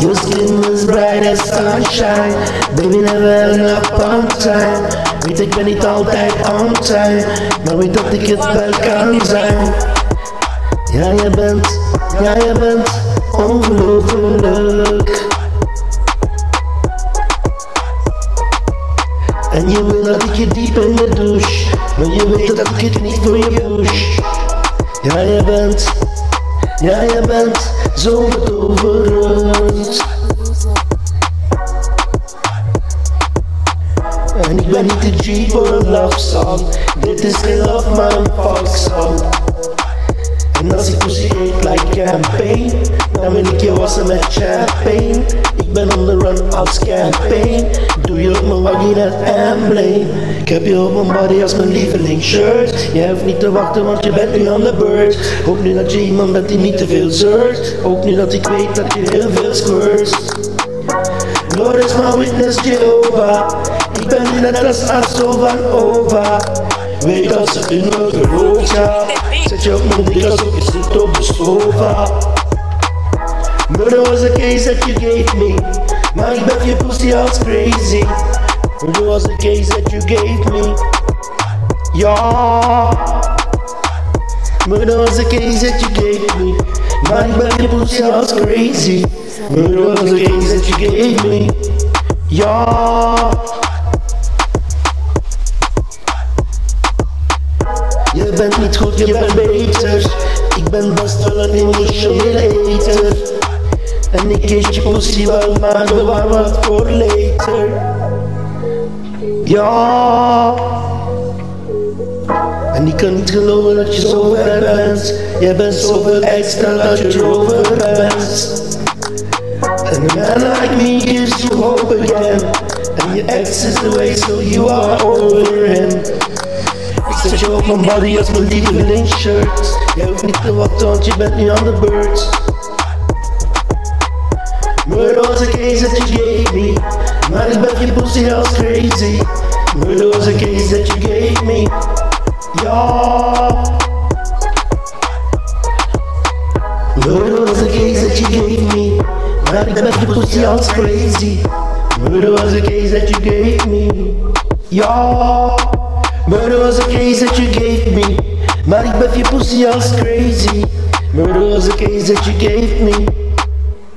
Your skin was bright as sunshine. Baby, never held up on time. Weet, ik ben niet altijd on time. Maar weet dat ik het wel kan zijn. Ja, je bent, ja, je bent ongelooflijk. En je wil dat ik je diep in de douche. Maar je weet dat ik het niet voor je push. Ja, je bent, ja, je bent zo betoverend. En ik ben niet de G voor een love song. Dit is geen love, een folk song. En als ik pussy eet like campaign, ik je wassen met champagne. Ik ben on the run als campaign. Doe je op mijn waggie net emblem. Ik heb je op mijn body als mijn lieveling shirt. Je hoeft niet te wachten, want je bent nu aan de beurt. Hoop nu dat je iemand bent die niet te veel zeurt. Ook nu dat ik weet dat je heel veel squirt. Lord is my witness, Jehovah. Ik ben net als Asso van Ova. Weet dat ze in me gelooft, ja. Zet je op mijn dik alsof je zit op de sofa. Murder was a case that you gave me. Ik ben je pussy als crazy. Murder was a case that you gave me. Ja. Murder was a case that you gave me. Ik ben je pussy als crazy. Murder was a case that you gave me. Ja. Je bent niet goed, je bent beter. Ik ben best wel een emotionele eter. Je pussy wel, maar bewaar wat voor later. Ja. En ik kan niet geloven dat je zo ver bent. Jij bent zoveel extra dat je erover bent. And a man like me gives you hope again. And your ex is the way, so you are over him. Ik zet je op mijn body als mijn lieveling shirt. Jij hoeft niet te wachten, want je bent nu aan de beurt. Murder was a case that you gave me. Maar ik ben je pussy als crazy. Murder was a case that you gave me. Ja. Murder was a case that you gave me. Maar ik ben je pussy als crazy. Murder was a case that you gave me. Ja. Murder was a case that you gave me. Maar ik ben je pussy als crazy. Murder was a case that you gave me.